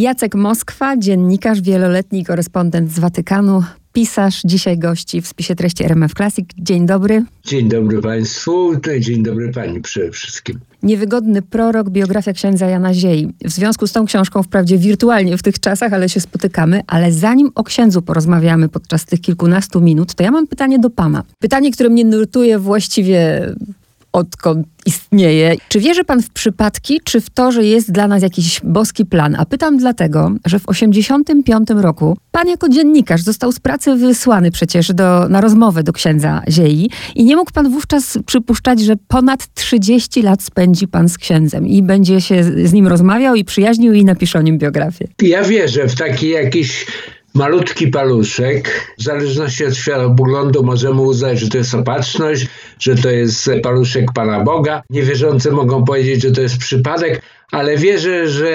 Jacek Moskwa, dziennikarz, wieloletni korespondent z Watykanu, pisarz, dzisiaj gości w spisie treści RMF Classic. Dzień dobry. Dzień dobry Państwu, dzień dobry Pani przede wszystkim. Niewygodny prorok, biografia księdza Jana Ziei. W związku z tą książką, wprawdzie wirtualnie w tych czasach, ale się spotykamy, ale zanim o księdzu porozmawiamy podczas tych kilkunastu minut, to ja mam pytanie do Pana. Pytanie, które mnie nurtuje właściwie odkąd istnieje. Czy wierzy pan w przypadki, czy w to, że jest dla nas jakiś boski plan? A pytam dlatego, że w 85 roku pan jako dziennikarz został z pracy wysłany przecież do, na rozmowę do księdza Ziei i nie mógł pan wówczas przypuszczać, że ponad 30 lat spędzi pan z księdzem i będzie się z nim rozmawiał i przyjaźnił i napisze o nim biografię. Ja wierzę w taki jakiś malutki paluszek. W zależności od światopoglądu możemy uznać, że to jest opatrzność, że to jest paluszek Pana Boga. Niewierzący mogą powiedzieć, że to jest przypadek, ale wierzę, że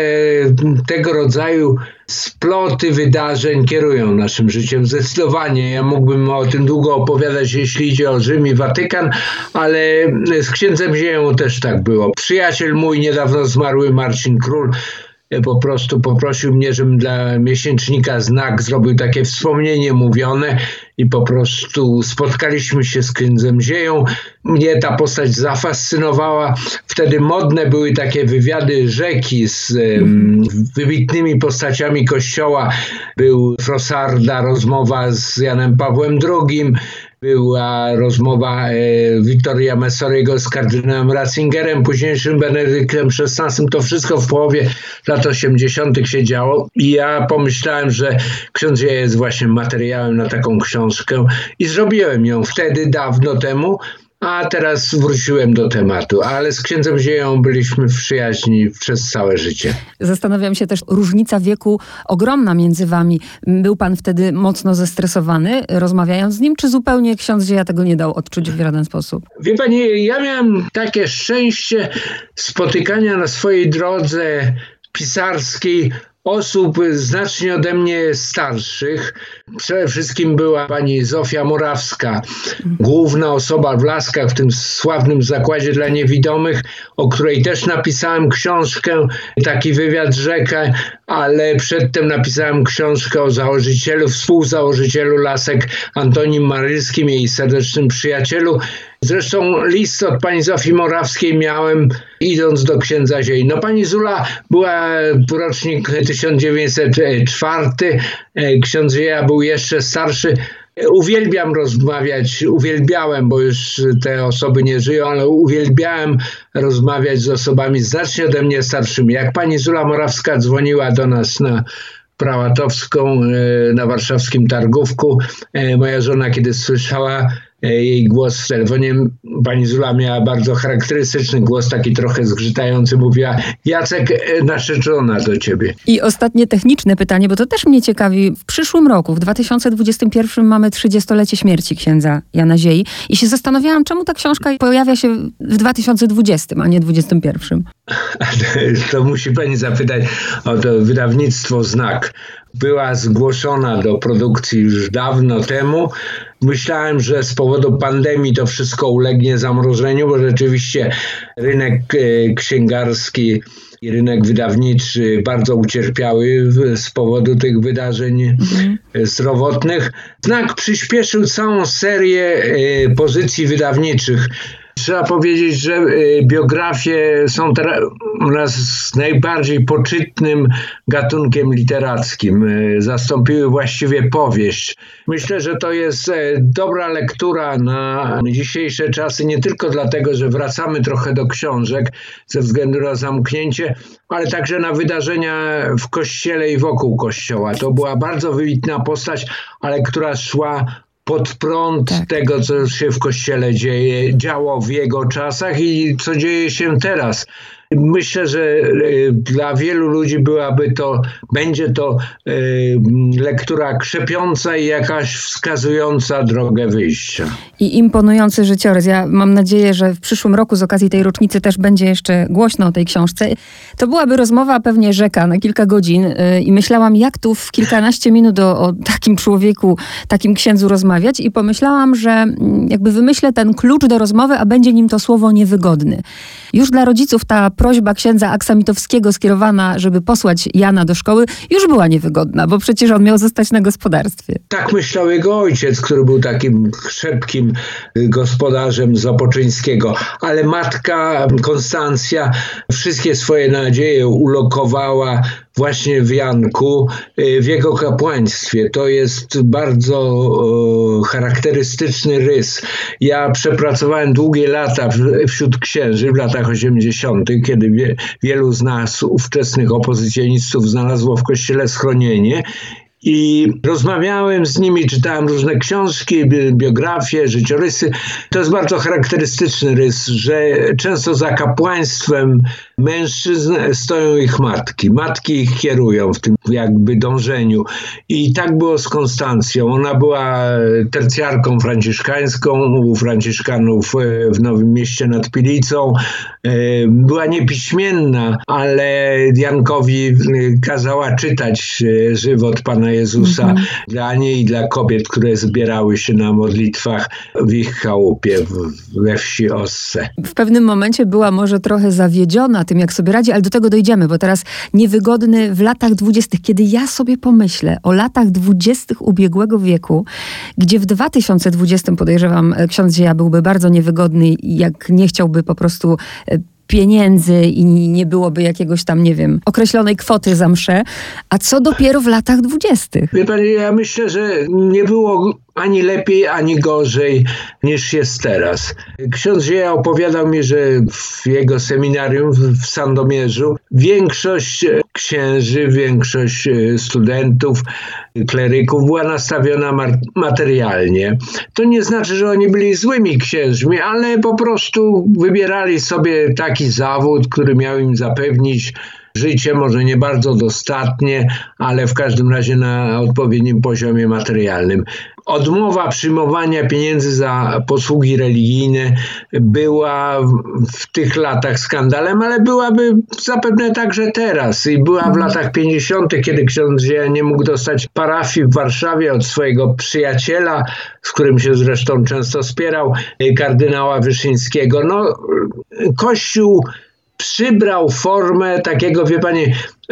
tego rodzaju sploty wydarzeń kierują naszym życiem zdecydowanie. Ja mógłbym o tym długo opowiadać, jeśli idzie o Rzym i Watykan, ale z księdzem Zieją też tak było. Przyjaciel mój, niedawno zmarły Marcin Król, po prostu poprosił mnie, żebym dla miesięcznika Znak zrobił takie wspomnienie mówione i po prostu spotkaliśmy się z księdzem Zieją. Mnie ta postać zafascynowała. Wtedy modne były takie wywiady rzeki z um, wybitnymi postaciami kościoła. Był Frosarda, rozmowa z Janem Pawłem II, była rozmowa e, Wittoria Messoriego z kardynałem Ratzingerem, późniejszym Benedyktem XVI. To wszystko w połowie lat 80. się działo i ja pomyślałem, że ksiądz jest właśnie materiałem na taką książkę i zrobiłem ją wtedy, dawno temu, a teraz wróciłem do tematu, ale z księdzem Zieją byliśmy w przyjaźni przez całe życie. Zastanawiam się też, różnica wieku ogromna między wami. Był pan wtedy mocno zestresowany, rozmawiając z nim, czy zupełnie ksiądz Zieja tego nie dał odczuć w żaden sposób? Wie pani, ja miałem takie szczęście spotykania na swojej drodze pisarskiej osób znacznie ode mnie starszych. Przede wszystkim była pani Zofia Morawska, główna osoba w Laskach, w tym sławnym zakładzie dla niewidomych, o której też napisałem książkę, taki wywiad rzekę, ale przedtem napisałem książkę o założycielu, współzałożycielu Lasek Antonim Marylskim, jej serdecznym przyjacielu. Zresztą list od pani Zofii Morawskiej miałem idąc do księdza Ziei. No pani Zula była rocznik 1904, ksiądz Zieja był jeszcze starszy. Uwielbiam rozmawiać, uwielbiałem, bo już te osoby nie żyją, ale uwielbiałem rozmawiać z osobami znacznie ode mnie starszymi. Jak pani Zula Morawska dzwoniła do nas na Prałatowską e, na warszawskim targówku. E, moja żona, kiedy słyszała E, jej głos w telefonie. Pani Zula miała bardzo charakterystyczny głos, taki trochę zgrzytający. Mówiła, Jacek, e, narzeczona do ciebie. I ostatnie techniczne pytanie, bo to też mnie ciekawi. W przyszłym roku, w 2021 mamy 30-lecie śmierci księdza Jana Ziei i się zastanawiałam, czemu ta książka pojawia się w 2020, a nie 2021. To musi pani zapytać o to wydawnictwo Znak. Była zgłoszona do produkcji już dawno temu. Myślałem, że z powodu pandemii to wszystko ulegnie zamrożeniu, bo rzeczywiście rynek e, księgarski i rynek wydawniczy bardzo ucierpiały z powodu tych wydarzeń mhm. zdrowotnych. Znak przyspieszył całą serię e, pozycji wydawniczych. Trzeba powiedzieć, że y, biografie są u nas najbardziej poczytnym gatunkiem literackim. Y, zastąpiły właściwie powieść. Myślę, że to jest e, dobra lektura na dzisiejsze czasy, nie tylko dlatego, że wracamy trochę do książek ze względu na zamknięcie, ale także na wydarzenia w kościele i wokół kościoła. To była bardzo wybitna postać, ale która szła pod prąd tak. tego, co się w kościele dzieje, działo w jego czasach i co dzieje się teraz. Myślę, że e, dla wielu ludzi byłaby to, będzie to e, lektura krzepiąca i jakaś wskazująca drogę wyjścia. I imponujący życiorys. Ja mam nadzieję, że w przyszłym roku z okazji tej rocznicy też będzie jeszcze głośno o tej książce. To byłaby rozmowa pewnie rzeka na kilka godzin e, i myślałam, jak tu w kilkanaście minut o, o takim człowieku, takim księdzu rozmawiać i pomyślałam, że mm, jakby wymyślę ten klucz do rozmowy, a będzie nim to słowo niewygodny. Już dla rodziców ta prośba księdza Aksamitowskiego skierowana, żeby posłać Jana do szkoły, już była niewygodna, bo przecież on miał zostać na gospodarstwie. Tak myślał jego ojciec, który był takim szybkim gospodarzem Zapoczyńskiego, ale matka Konstancja wszystkie swoje nadzieje ulokowała właśnie w Janku, y, w jego kapłaństwie. To jest bardzo charakterystyczny rys. Ja przepracowałem długie lata wśród księży w latach 80., kiedy wie, wielu z nas, ówczesnych opozycjonistów, znalazło w kościele schronienie i rozmawiałem z nimi, czytałem różne książki, biografie, życiorysy. To jest bardzo charakterystyczny rys, że często za kapłaństwem mężczyzn stoją ich matki. Matki ich kierują w tym jakby dążeniu. I tak było z Konstancją. Ona była tercjarką franciszkańską u franciszkanów e, w Nowym Mieście nad Pilicą. E, była niepiśmienna, ale Jankowi e, kazała czytać żywot Pana Jezusa -hmm. dla niej i dla kobiet, które zbierały się na modlitwach w ich chałupie we wsi Osse. W pewnym momencie była może trochę zawiedziona tym, jak sobie radzi, ale do tego dojdziemy, bo teraz niewygodny w latach dwudziestych, kiedy ja sobie pomyślę o latach dwudziestych ubiegłego wieku, gdzie w 2020 podejrzewam ksiądz Zieja byłby bardzo niewygodny, jak nie chciałby po prostu e, pieniędzy i nie byłoby jakiegoś tam, nie wiem, określonej kwoty za mszę, a co dopiero w latach dwudziestych? Wie pani, ja myślę, że nie było ani lepiej, ani gorzej niż jest teraz. Ksiądz Zieja opowiadał mi, że w jego seminarium w Sandomierzu większość księży, większość e, studentów, kleryków była nastawiona materialnie. To nie znaczy, że oni byli złymi księżmi, ale po prostu wybierali sobie taki zawód, który miał im zapewnić życie, może nie bardzo dostatnie, ale w każdym razie na odpowiednim poziomie materialnym. Odmowa przyjmowania pieniędzy za posługi religijne była w tych latach skandalem, ale byłaby zapewne także teraz. I była w latach 50., kiedy ksiądz nie mógł dostać parafii w Warszawie od swojego przyjaciela, z którym się zresztą często spierał, kardynała Wyszyńskiego. No, Kościół przybrał formę takiego, wie pani,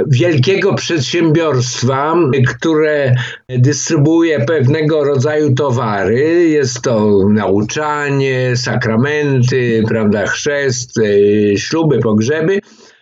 wielkiego przedsiębiorstwa, które dystrybuuje pewnego rodzaju towary. Jest to nauczanie, sakramenty, prawda, chrzest, y, śluby, pogrzeby.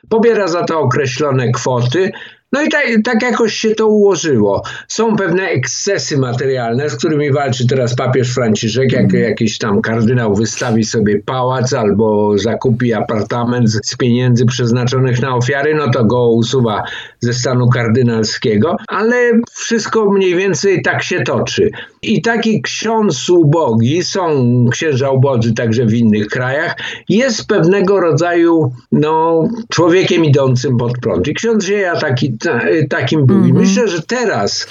Pobiera za to określone kwoty, no i tak, tak jakoś się to ułożyło. Są pewne ekscesy materialne, z którymi walczy teraz papież Franciszek, jak mhm. jakiś tam kardynał wystawi sobie pałac albo zakupi apartament z pieniędzy przeznaczonych na ofiary, no to go usuwa ze stanu kardynalskiego, ale wszystko mniej więcej tak się toczy. I taki ksiądz ubogi, są księża ubodzy także w innych krajach, jest pewnego rodzaju no, człowiekiem idącym pod prąd. I ksiądz Zieja taki takim był. I mhm. myślę, że teraz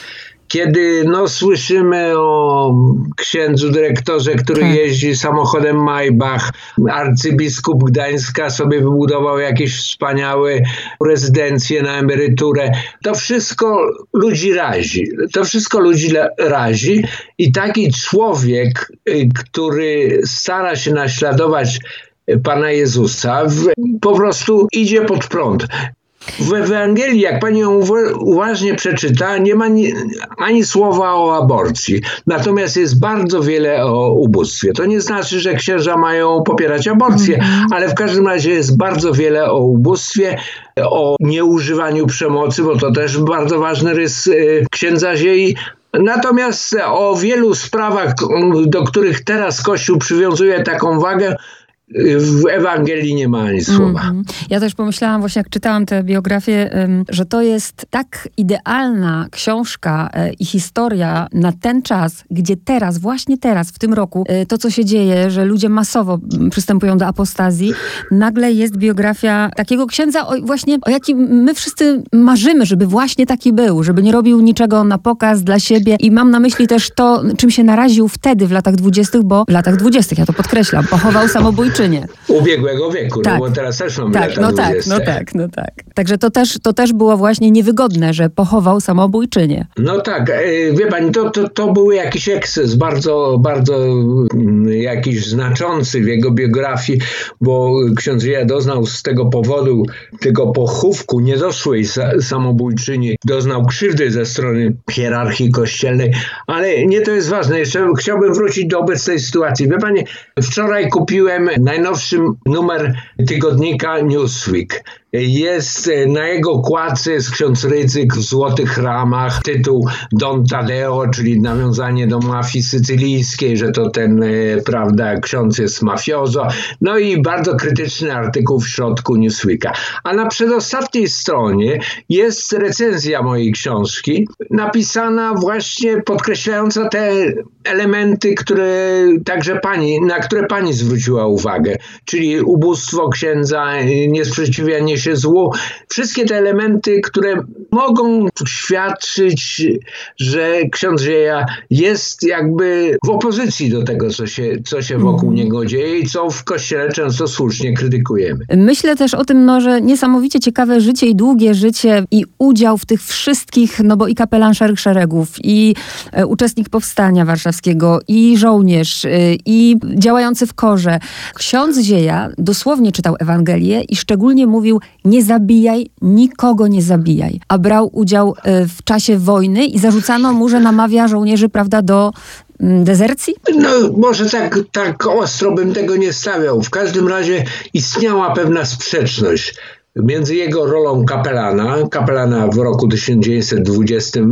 kiedy no, słyszymy o księdzu dyrektorze, który tak. jeździ samochodem Maybach, arcybiskup Gdańska sobie wybudował jakieś wspaniałe rezydencje na emeryturę. To wszystko ludzi razi. To wszystko ludzi razi i taki człowiek, y, który stara się naśladować Pana Jezusa, po prostu idzie pod prąd. W Ewangelii, jak pani ją uważnie przeczyta, nie ma ni, ani słowa o aborcji. Natomiast jest bardzo wiele o ubóstwie. To nie znaczy, że księża mają popierać aborcję, mm. ale w każdym razie jest bardzo wiele o ubóstwie, o nieużywaniu przemocy, bo to też bardzo ważny rys y, księdza Ziei. Natomiast o wielu sprawach, do których teraz Kościół przywiązuje taką wagę, w Ewangelii nie ma ani słowa. Mm -hmm. Ja też pomyślałam właśnie, jak czytałam tę biografię, że to jest tak idealna książka e, i historia na ten czas, gdzie teraz, właśnie teraz, w tym roku, e, to co się dzieje, że ludzie masowo przystępują do apostazji, nagle jest biografia takiego księdza, właśnie o jakim my wszyscy marzymy, żeby właśnie taki był, żeby nie robił niczego na pokaz dla siebie i mam na myśli też to, czym się naraził wtedy w latach dwudziestych, bo w latach dwudziestych, ja to podkreślam, pochował samobójczy samobójczynię. Ubiegłego wieku, tak. no bo teraz też mamy tak, lata no tak, no tak, no tak. Także to też, to też było właśnie niewygodne, że pochował samobójczynię. No tak, e, wie pani, to, to, to był jakiś eksces bardzo, bardzo mm, jakiś znaczący w jego biografii, bo ksiądz Żyja doznał z tego powodu, tego pochówku niedoszłej samobójczyni, doznał krzywdy ze strony hierarchii kościelnej, ale nie to jest ważne. Jeszcze chciałbym wrócić do obecnej sytuacji. Wie pani, wczoraj kupiłem najnowszy numer tygodnika Newsweek. Jest e, na jego kładce jest ksiądz Rycyk w złotych ramach, tytuł Don Tadeo, czyli nawiązanie do mafii sycylijskiej, że to ten, e, prawda, ksiądz jest mafiozo. No i bardzo krytyczny artykuł w środku Newsweeka. A na przedostatniej stronie jest recenzja mojej książki, napisana właśnie podkreślająca te elementy, które także pani, na które pani zwróciła uwagę, czyli ubóstwo księdza, niesprzeciwianie się złu. Wszystkie te elementy, które mogą świadczyć, że ksiądz Zieja jest jakby w opozycji do tego, co się, co się wokół mm. niego dzieje i co w Kościele często słusznie krytykujemy. Myślę też o tym, no, że niesamowicie ciekawe życie i długie życie i udział w tych wszystkich, no bo i kapelan Szereg Szeregów, i e, uczestnik Powstania Warszawskiego, i żołnierz, e, i działający w korze. Ksiądz Zieja dosłownie czytał Ewangelię i szczególnie mówił nie zabijaj, nikogo nie zabijaj. A brał udział e, w czasie wojny i zarzucano mu, że namawia żołnierzy, prawda, do mm, dezercji? No, może tak, tak ostro bym tego nie stawiał. W każdym razie istniała pewna sprzeczność między jego rolą kapelana, kapelana w roku 1920 e,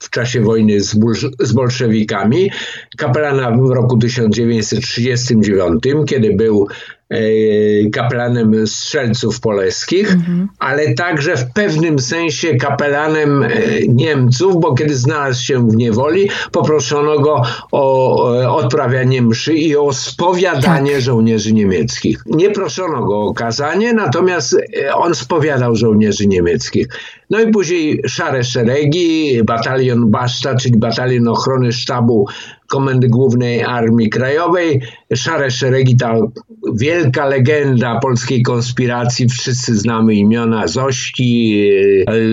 w czasie wojny z, z bolszewikami, kapelana w roku 1939, kiedy był E, kapelanem strzelców poleskich, mhm. ale także w pewnym sensie kapelanem e, Niemców, bo kiedy znalazł się w niewoli, poproszono go o odprawianie mszy i o spowiadanie tak. żołnierzy niemieckich. Nie proszono go o kazanie, natomiast e, on spowiadał żołnierzy niemieckich. No i później szare szeregi, batalion Baszta, czyli batalion ochrony sztabu Komendy Głównej Armii Krajowej. Szare szeregi, ta wielka legenda polskiej konspiracji, wszyscy znamy imiona Zości,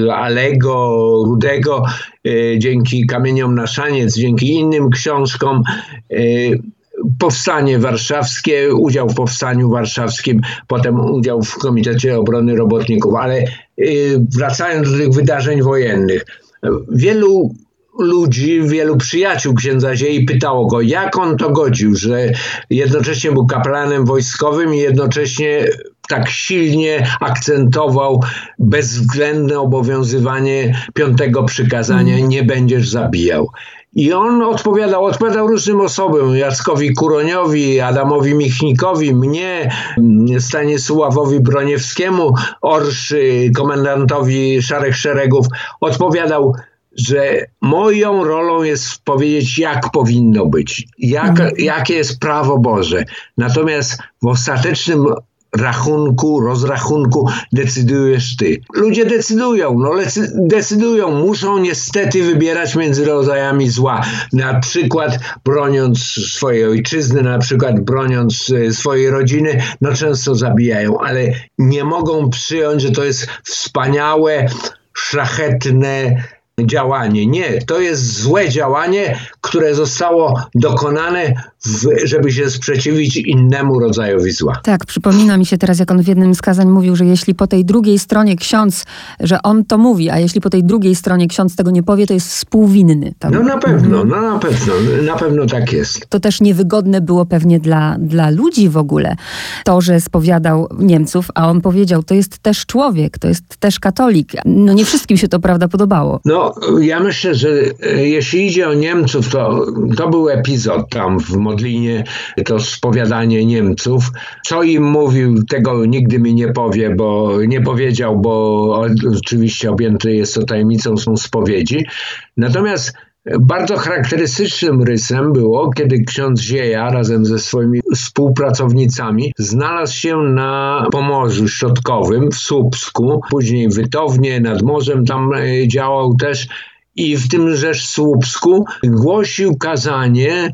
e, Alego, Rudego, e, dzięki Kamieniom na Szaniec, dzięki innym książkom. E, powstanie warszawskie, udział w powstaniu warszawskim, potem udział w Komitecie Obrony Robotników, ale wracając do tych wydarzeń wojennych, wielu ludzi, wielu przyjaciół księdza Ziei pytało go, jak on to godził, że jednocześnie był kapelanem wojskowym i jednocześnie tak silnie akcentował bezwzględne obowiązywanie piątego przykazania, mm. nie będziesz zabijał. I on odpowiadał, odpowiadał różnym osobom, Jackowi Kuroniowi, Adamowi Michnikowi, mnie, Stanisławowi Broniewskiemu, Orszy, komendantowi Szarych Szeregów. Odpowiadał, że moją rolą jest powiedzieć, jak powinno być, jak, mhm. jakie jest prawo Boże. Natomiast w ostatecznym rachunku, rozrachunku decydujesz ty. Ludzie decydują, no decydują, muszą niestety wybierać między rodzajami zła. Na przykład broniąc swojej ojczyzny, na przykład broniąc e, swojej rodziny, no często zabijają, ale nie mogą przyjąć, że to jest wspaniałe, szlachetne, działanie. Nie, to jest złe działanie, które zostało dokonane, w, żeby się sprzeciwić innemu rodzajowi zła. Tak, przypomina mi się teraz, jak on w jednym z kazań mówił, że jeśli po tej drugiej stronie ksiądz, że on to mówi, a jeśli po tej drugiej stronie ksiądz tego nie powie, to jest współwinny. Tam. No na pewno, mhm. no na pewno, na pewno tak jest. To też niewygodne było pewnie dla, dla ludzi w ogóle, to, że spowiadał Niemców, a on powiedział, to jest też człowiek, to jest też katolik. No nie wszystkim się to prawda podobało. No ja myślę, że e, jeśli idzie o Niemców, to, to był epizod tam w Modlinie, to spowiadanie Niemców. Co im mówił, tego nigdy mi nie powie, bo nie powiedział, bo oczywiście objęty jest to tajemnicą są spowiedzi. Natomiast bardzo charakterystycznym rysem było, kiedy ksiądz Zieja razem ze swoimi współpracownicami znalazł się na Pomorzu Środkowym w Słupsku, później Wytownie, nad morzem tam e, działał też i w tym rzecz Słupsku głosił kazanie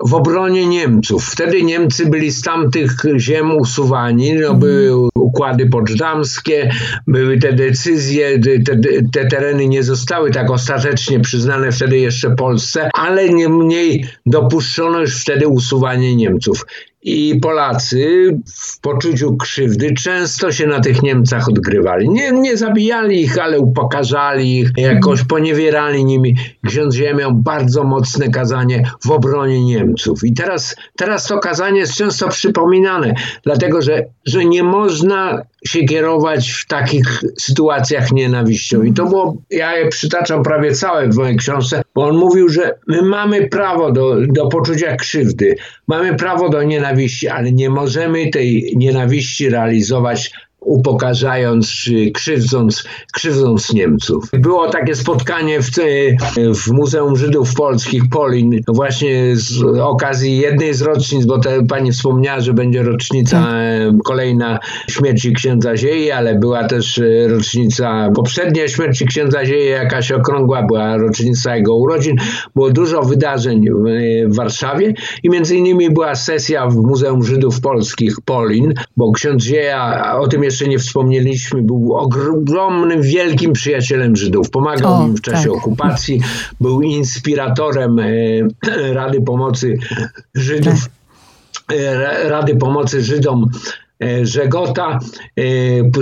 w obronie Niemców. Wtedy Niemcy byli z tamtych ziem usuwani, no, mhm. były układy poczdamskie, były te decyzje, te, te tereny nie zostały tak ostatecznie przyznane wtedy jeszcze Polsce, ale niemniej dopuszczono już wtedy usuwanie Niemców. I Polacy w poczuciu krzywdy często się na tych Niemcach odgrywali. Nie, nie zabijali ich, ale upokarzali ich, jakoś poniewierali nimi. Ksiądz Ziemia miał bardzo mocne kazanie w obronie Niemców. I teraz, teraz to kazanie jest często przypominane, dlatego że, że nie można się kierować w takich sytuacjach nienawiścią. I to było, ja je przytaczam prawie całe w mojej książce, bo on mówił, że my mamy prawo do, do poczucia krzywdy, mamy prawo do nienawiści, ale nie możemy tej nienawiści realizować upokarzając czy krzywdząc, krzywdząc Niemców. Było takie spotkanie w, w Muzeum Żydów Polskich Polin właśnie z okazji jednej z rocznic, bo te, pani wspomniała, że będzie rocznica tak. kolejna śmierci księdza Ziei, ale była też e, rocznica poprzednia śmierci księdza Ziei, jakaś okrągła, była rocznica jego urodzin. Było dużo wydarzeń w, w Warszawie i między innymi była sesja w Muzeum Żydów Polskich Polin, bo ksiądz Zieja, o tym jeszcze nie wspomnieliśmy, był ogromnym, wielkim przyjacielem Żydów. Pomagał o, im w czasie tak. okupacji, był inspiratorem e, Rady Pomocy Żydów. Tak. E, Rady Pomocy Żydom e, Żegota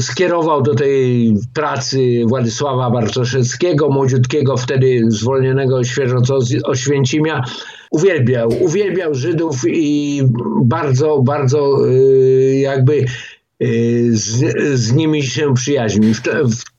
skierował do tej pracy Władysława Bartoszewskiego, młodziutkiego, wtedy zwolnionego świeżo z Oświęcimia. Uwielbiał, uwielbiał Żydów i bardzo, bardzo jakby z, z nimi się przyjaźnił.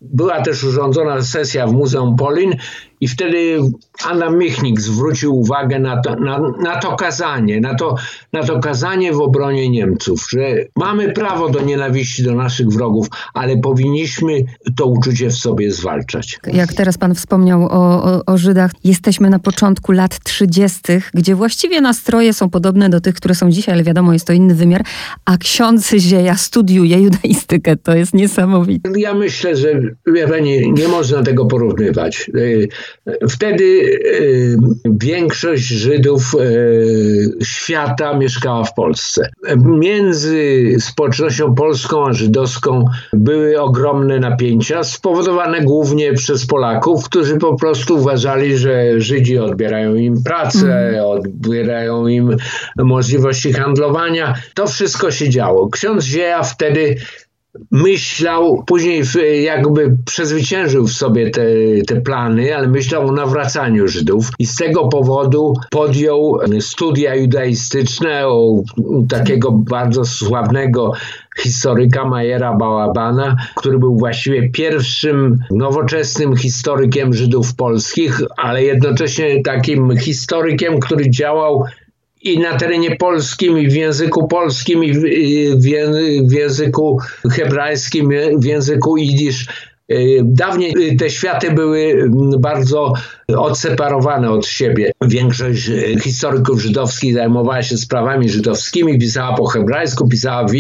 Była też urządzona sesja w Muzeum Polin i wtedy Adam Michnik zwrócił uwagę na to, na, na to kazanie, na to, na to kazanie w obronie Niemców, że mamy prawo do nienawiści do naszych wrogów, ale powinniśmy to uczucie w sobie zwalczać. Jak teraz pan wspomniał o, o, o Żydach, jesteśmy na początku lat 30., gdzie właściwie nastroje są podobne do tych, które są dzisiaj, ale wiadomo, jest to inny wymiar, a ksiądz Zieja studiuje judaistykę. To jest niesamowite. Ja myślę, że wie pani, nie można tego porównywać. Y, Wtedy y, większość Żydów y, świata mieszkała w Polsce. Między społecznością polską a żydowską były ogromne napięcia, spowodowane głównie przez Polaków, którzy po prostu uważali, że Żydzi odbierają im pracę, mm. odbierają im możliwości handlowania. To wszystko się działo. Ksiądz Zieja wtedy myślał, później jakby przezwyciężył w sobie te, te plany, ale myślał o nawracaniu Żydów i z tego powodu podjął studia judaistyczne u takiego bardzo sławnego historyka Majera Bałabana, który był właściwie pierwszym nowoczesnym historykiem Żydów polskich, ale jednocześnie takim historykiem, który działał i na terenie polskim, i w języku polskim, i w, w, w języku hebrajskim, w języku jidysz. Y, dawniej te światy były bardzo odseparowane od siebie. Większość historyków żydowskich zajmowała się sprawami żydowskimi, pisała po hebrajsku, pisała w.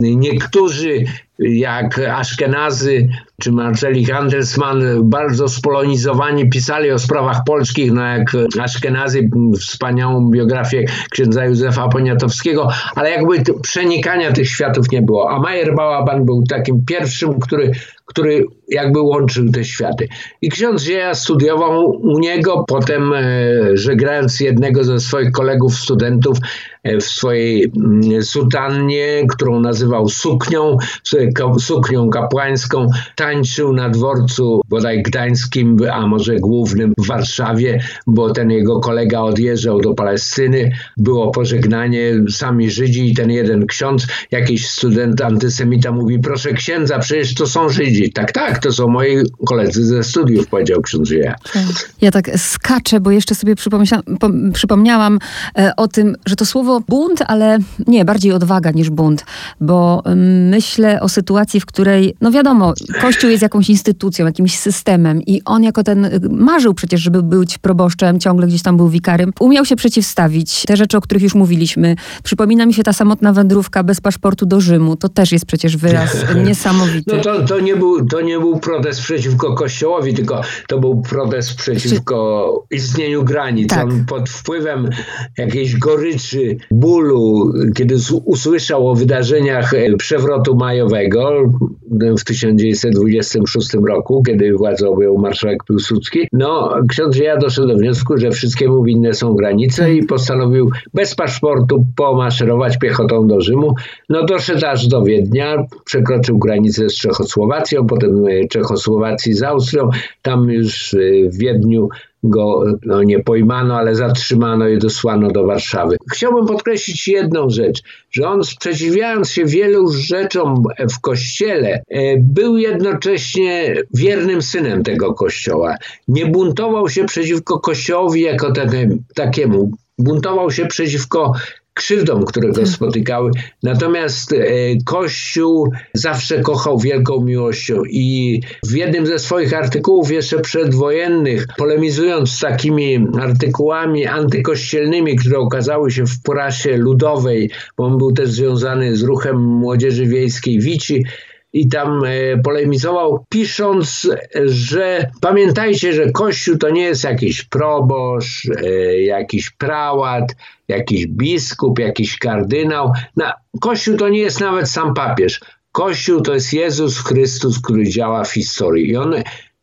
Niektórzy jak Aszkenazy czy Marceli Handelsman, bardzo spolonizowani, pisali o sprawach polskich, no jak Aszkenazy, wspaniałą biografię księdza Józefa Poniatowskiego, ale jakby przenikania tych światów nie było. A Majer Bałaban był takim pierwszym, który, który jakby łączył te światy. I ksiądz Zieja studiował u niego, potem e, żegnając jednego ze swoich kolegów, studentów w swojej mm, sutannie, którą nazywał suknią, suknią kapłańską, tańczył na dworcu bodaj gdańskim, a może głównym w Warszawie, bo ten jego kolega odjeżdżał do Palestyny, było pożegnanie, sami Żydzi i ten jeden ksiądz, jakiś student antysemita mówi, proszę księdza, przecież to są Żydzi. Tak, tak, to są moi koledzy ze studiów, powiedział ksiądz Żyja. Ja tak skaczę, bo jeszcze sobie przypomniałam e, o tym, że to słowo słowo bunt, ale nie, bardziej odwaga niż bunt, bo myślę o sytuacji, w której, no wiadomo, Kościół jest jakąś instytucją, jakimś systemem i on jako ten marzył przecież, żeby być proboszczem, ciągle gdzieś tam był wikarym, umiał się przeciwstawić. Te rzeczy, o których już mówiliśmy. Przypomina mi się ta samotna wędrówka bez paszportu do Rzymu. To też jest przecież wyraz niesamowity. No to, to, nie był, to nie był protest przeciwko Kościołowi, tylko to był protest przeciwko istnieniu granic. Tak. On pod wpływem jakiejś goryczy, bólu, kiedy usłyszał o wydarzeniach e, przewrotu majowego w 1926 roku, kiedy władzę objął marszałek Piłsudski, no ksiądz ja doszedł do wniosku, że wszystkiemu winne są granice i postanowił bez paszportu pomaszerować piechotą do Rzymu. No doszedł aż do Wiednia, przekroczył granicę z Czechosłowacją, potem e, Czechosłowacji z Austrią. Tam już e, w Wiedniu go no nie pojmano, ale zatrzymano i dosłano do Warszawy. Chciałbym podkreślić jedną rzecz, że on sprzeciwiając się wielu rzeczom w kościele, e, był jednocześnie wiernym synem tego kościoła. Nie buntował się przeciwko kościołowi jako takiemu. Buntował się przeciwko krzywdom, które go tak. spotykały. Natomiast e, Kościół zawsze kochał wielką miłością i w jednym ze swoich artykułów jeszcze przedwojennych, polemizując z takimi artykułami antykościelnymi, które okazały się w prasie ludowej, bo on był też związany z ruchem młodzieży wiejskiej Wici, i tam e, polemizował, pisząc, że pamiętajcie, że Kościół to nie jest jakiś proboszcz, e, jakiś prałat, jakiś biskup, jakiś kardynał. No, Kościół to nie jest nawet sam papież. Kościół to jest Jezus Chrystus, który działa w historii. I on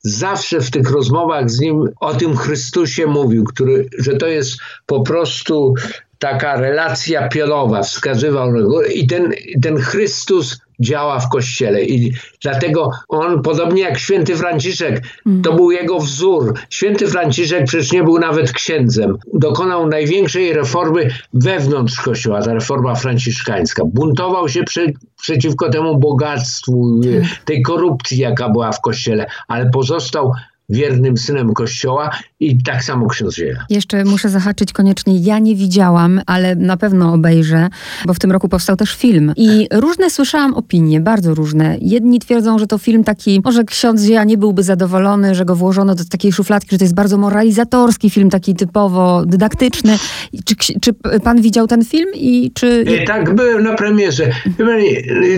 zawsze w tych rozmowach z nim o tym Chrystusie mówił, który, że to jest po prostu taka relacja pionowa, wskazywał na go. I ten, ten Chrystus działa w kościele. I dlatego on, podobnie jak święty Franciszek, to był jego wzór. Święty Franciszek przecież nie był nawet księdzem. Dokonał największej reformy wewnątrz kościoła, ta reforma franciszkańska. Buntował się przy, przeciwko temu bogactwu, tak. tej korupcji, jaka była w kościele, ale pozostał wiernym synem Kościoła i tak samo ksiądz Wieja. Jeszcze muszę zahaczyć koniecznie. Ja nie widziałam, ale na pewno obejrzę, bo w tym roku powstał też film. I różne słyszałam opinie, bardzo różne. Jedni twierdzą, że to film taki, może ksiądz Wieja nie byłby zadowolony, że go włożono do takiej szufladki, że to jest bardzo moralizatorski film, taki typowo dydaktyczny. Czy, czy pan widział ten film i czy... E, tak, byłem na premierze.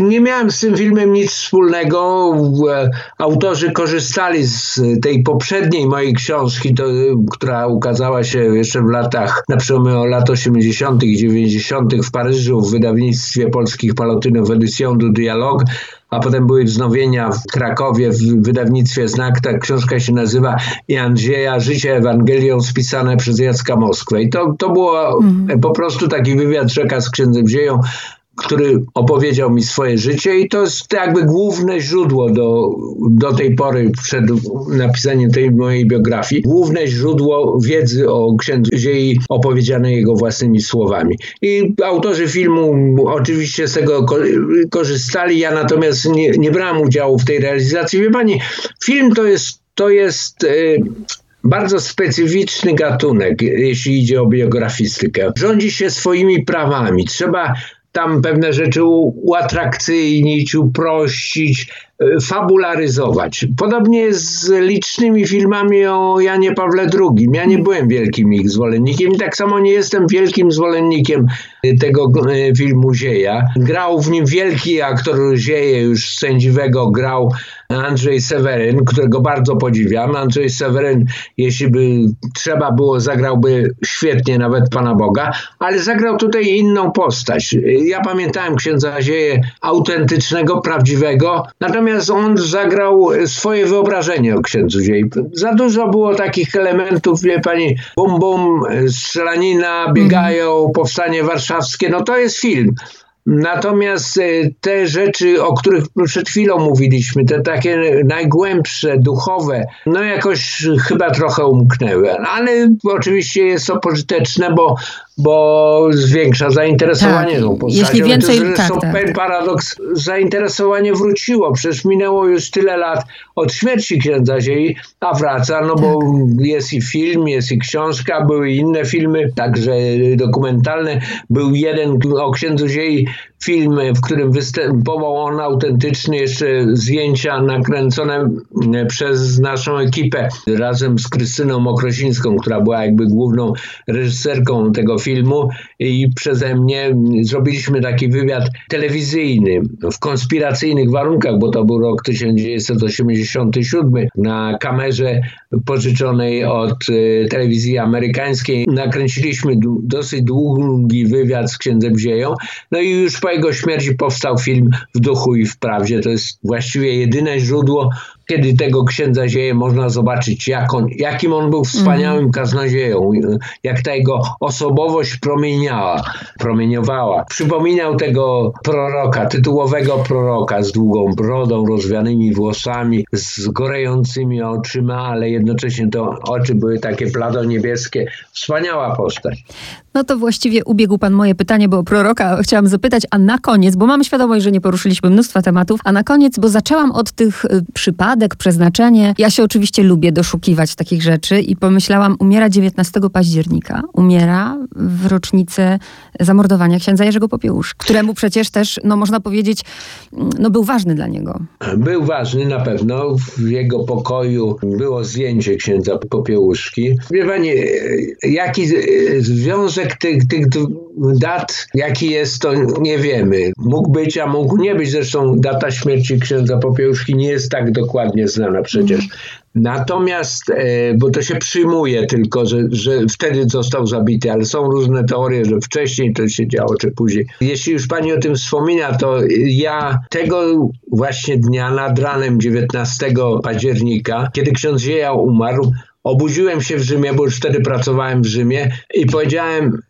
Nie miałem z tym filmem nic wspólnego. E, autorzy korzystali z tej poprzedniej mojej książki, to, która ukazała się jeszcze w latach, na przełomie lat 80. i 90. w Paryżu w wydawnictwie polskich palotynów Edition du Dialogue, a potem były wznowienia w Krakowie w wydawnictwie Znak. Ta książka się nazywa I Andrzeja, Życie Ewangelią spisane przez Jacka Moskwę. I to, to było mm. po prostu taki wywiad rzeka z księdzem Zieją, który opowiedział mi swoje życie i to jest jakby główne źródło do, do tej pory przed napisaniem tej mojej biografii, główne źródło wiedzy o księdzu Ziei opowiedzianej jego własnymi słowami. I autorzy filmu oczywiście z tego korzystali, ja natomiast nie, nie brałem udziału w tej realizacji. Wie pani, film to jest, to jest yy, bardzo specyficzny gatunek, jeśli idzie o biografistykę. Rządzi się swoimi prawami. Trzeba tam pewne rzeczy uatrakcyjnić, uprościć, fabularyzować. Podobnie jest z licznymi filmami o Janie Pawle II. Ja nie byłem wielkim ich zwolennikiem i tak samo nie jestem wielkim zwolennikiem tego e, filmu Zieja. Grał w nim wielki aktor Zieje, już sędziwego grał Andrzej Seweryn, którego bardzo podziwiam. Andrzej Seweryn, jeśli by trzeba było, zagrałby świetnie nawet Pana Boga, ale zagrał tutaj inną postać. Ja pamiętałem księdza Zieje autentycznego, prawdziwego, natomiast on zagrał swoje wyobrażenie o księdzu Ziei. Za dużo było takich elementów, wie pani, bum bum, strzelanina, biegają, powstanie warszawskie, no to jest film. Natomiast e, te rzeczy, o których przed chwilą mówiliśmy, te takie najgłębsze, duchowe, no jakoś chyba trochę umknęły. Ale oczywiście jest to pożyteczne, bo bo zwiększa zainteresowanie tak. tą postacią. Jeśli więcej, to zresztą tak, tak. paradoks, zainteresowanie wróciło. Przecież minęło już tyle lat od śmierci księdza Ziei, a wraca, no bo tak. jest i film, jest i książka, były inne filmy, także dokumentalne. Był jeden o księdzu Ziei film, w którym występował on autentycznie, jeszcze zdjęcia nakręcone przez naszą ekipę razem z Krystyną Mokrosińską, która była jakby główną reżyserką tego filmu i przeze mnie zrobiliśmy taki wywiad telewizyjny w konspiracyjnych warunkach, bo to był rok 1987 na kamerze pożyczonej od e, telewizji amerykańskiej. Nakręciliśmy dosyć długi wywiad z księdzem Zieją, no i już po jego śmierci powstał film w duchu i w prawdzie. To jest właściwie jedyne źródło kiedy tego księdza Zieje można zobaczyć, jak on, jakim on był wspaniałym mm. kaznodzieją, jak ta jego osobowość promieniała, promieniowała. Przypominał tego proroka, tytułowego proroka z długą brodą, rozwianymi włosami, z gorejącymi oczyma, ale jednocześnie to oczy były takie plado niebieskie. Wspaniała postać. No to właściwie ubiegł pan moje pytanie, bo proroka chciałam zapytać, a na koniec, bo mam świadomość, że nie poruszyliśmy mnóstwa tematów, a na koniec, bo zaczęłam od tych y, przypadek, przeznaczenie. Ja się oczywiście lubię doszukiwać takich rzeczy i pomyślałam, umiera 19 października, umiera w rocznicę zamordowania księdza Jerzego Popiełusz, któremu przecież też, no można powiedzieć, no był ważny dla niego. Był ważny na pewno. W jego pokoju było zdjęcie księdza Popiełuszki. Wie pani, jaki związek tych, tych dat, jaki jest, to nie wiemy. Mógł być, a mógł nie być. Zresztą data śmierci księdza Popiełuszki nie jest tak dokładnie znana przecież. Natomiast, e, bo to się przyjmuje tylko, że, że wtedy został zabity, ale są różne teorie, że wcześniej to się działo, czy później. Jeśli już pani o tym wspomina, to ja tego właśnie dnia nad ranem 19 października, kiedy ksiądz Zieja umarł, obudziłem się w Rzymie, bo już wtedy pracowałem w Rzymie i powiedziałem,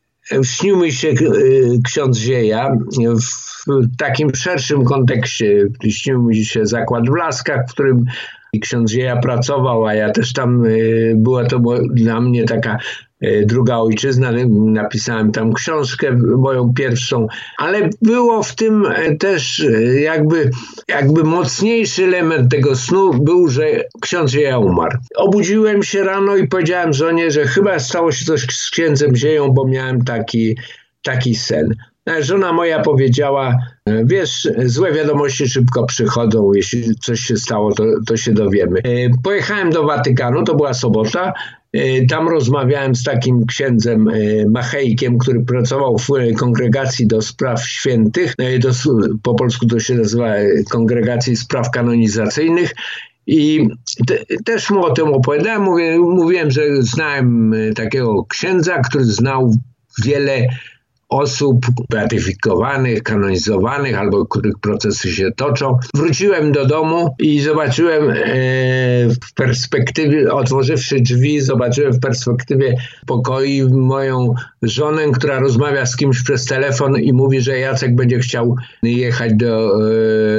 śnił mi się e, ksiądz Zieja w takim szerszym kontekście. Śnił mi się zakład w Laskach, w którym ksiądz Zieja pracował, a ja też tam, e, była to dla mnie taka druga ojczyzna, napisałem tam książkę moją pierwszą, ale było w tym też jakby, jakby mocniejszy element tego snu był, że ksiądz Zieja umarł. Obudziłem się rano i powiedziałem żonie, że chyba stało się coś z księdzem Zieją, bo miałem taki, taki sen. Żona moja powiedziała, wiesz, złe wiadomości szybko przychodzą, jeśli coś się stało, to, to się dowiemy. E, pojechałem do Watykanu, to była sobota, e, tam rozmawiałem z takim księdzem e, Machejkiem, który pracował w kongregacji do spraw świętych. Po polsku to się nazywa Kongregacji Spraw Kanonizacyjnych. I te, też mu o tym opowiadałem. Mówię, mówiłem, że znałem takiego księdza, który znał wiele osób beatyfikowanych, kanonizowanych albo których procesy się toczą. Wróciłem do domu i zobaczyłem e, w perspektywie, otworzywszy drzwi, zobaczyłem w perspektywie pokoi moją żonę, która rozmawia z kimś przez telefon i mówi, że Jacek będzie chciał jechać do,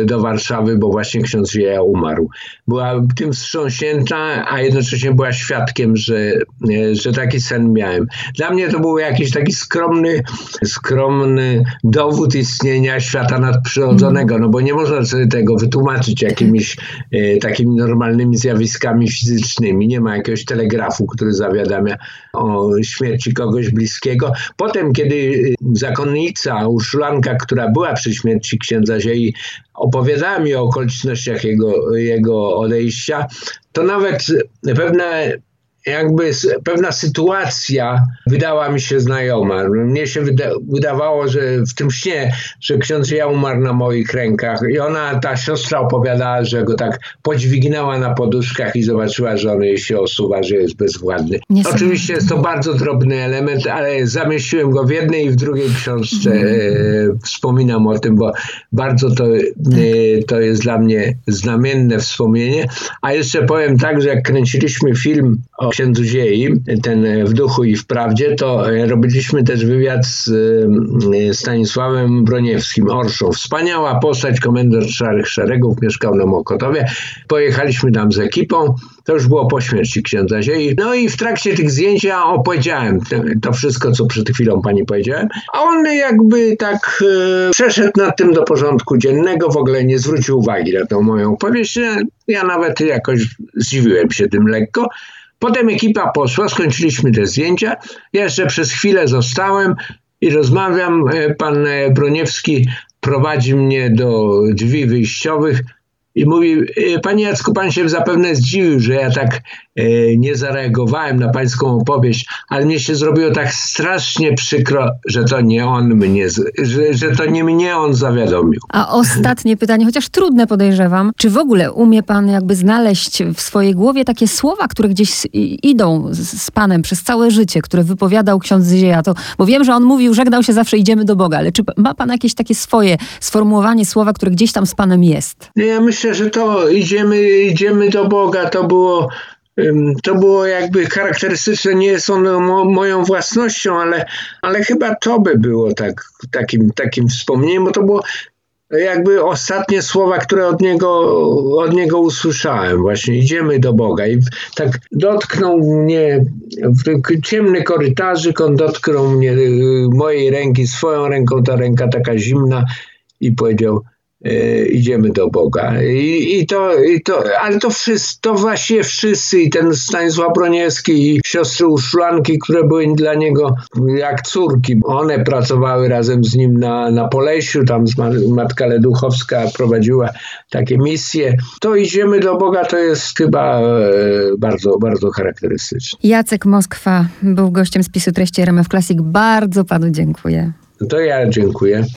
e, do Warszawy, bo właśnie ksiądz Wieja umarł. Była tym wstrząśnięta, a jednocześnie była świadkiem, że, e, że taki sen miałem. Dla mnie to był jakiś taki skromny skromny dowód istnienia świata nadprzyrodzonego, no bo nie można sobie tego wytłumaczyć jakimiś e, takimi normalnymi zjawiskami fizycznymi. Nie ma jakiegoś telegrafu, który zawiadamia o śmierci kogoś bliskiego. Potem, kiedy zakonnica, Urszulanka, która była przy śmierci księdza Ziei, opowiadała mi o okolicznościach jego, jego odejścia, to nawet pewne jakby pewna sytuacja wydała mi się znajoma. Mnie się wyda wydawało, że w tym śnie, że ksiądz ja umarł na moich rękach i ona, ta siostra opowiadała, że go tak podźwignęła na poduszkach i zobaczyła, że on jej się osuwa, że jest bezwładny. Oczywiście jest to bardzo drobny element, ale zamieściłem go w jednej i w drugiej książce. Mm. E, wspominam o tym, bo bardzo to, e, to jest dla mnie znamienne wspomnienie. A jeszcze powiem tak, że jak kręciliśmy film o księdzu Ziei, ten w duchu i w prawdzie, to robiliśmy też wywiad z Stanisławem Broniewskim, Orszą. Wspaniała postać, komendant Szarych Szeregów, mieszkał na Mokotowie. Pojechaliśmy tam z ekipą, to już było po śmierci księdza Ziei. No i w trakcie tych zdjęć ja opowiedziałem to wszystko, co przed chwilą pani powiedziałem, a on jakby tak e, przeszedł nad tym do porządku dziennego, w ogóle nie zwrócił uwagi na tą moją opowieść. Ja nawet jakoś zdziwiłem się tym lekko. Potem ekipa poszła, skończyliśmy te zdjęcia. Ja jeszcze przez chwilę zostałem i rozmawiam. E, pan e, Broniewski prowadzi mnie do drzwi wyjściowych i mówi, e, panie Jacku, pan się zapewne zdziwił, że ja tak e, nie zareagowałem na pańską opowieść, ale mnie się zrobiło tak strasznie przykro, że to nie on mnie, że, że to nie mnie on zawiadomił. A ostatnie pytanie, chociaż trudne podejrzewam, czy w ogóle umie pan jakby znaleźć w swojej głowie takie słowa, które gdzieś idą z, z panem przez całe życie, które wypowiadał ksiądz Zieja, to, bo wiem, że on mówił, żegnał się zawsze, idziemy do Boga, ale czy ma pan jakieś takie swoje sformułowanie słowa, które gdzieś tam z panem jest? Ja myślę, myślę, że to idziemy, idziemy do Boga, to było, to było jakby charakterystyczne, nie jest ono mo, moją własnością, ale, ale chyba to by było tak, takim, takim wspomnieniem, bo to było jakby ostatnie słowa, które od niego, od niego usłyszałem. Właśnie idziemy do Boga. I tak dotknął mnie w ciemny korytarzyk, on dotknął mnie y, mojej ręki, swoją ręką, ta ręka taka zimna i powiedział, idziemy do Boga. I, i, to, i to, ale to wszyscy, to właśnie wszyscy, i ten Stanisław Broniewski, i siostry Uszlanki, które były dla niego jak córki. One pracowały razem z nim na, na Polesiu, tam matka Leduchowska prowadziła takie misje. To idziemy do Boga to jest chyba e, bardzo, bardzo charakterystyczne. Jacek Moskwa był gościem spisu treści RMF Classic. Bardzo panu dziękuję. To ja dziękuję.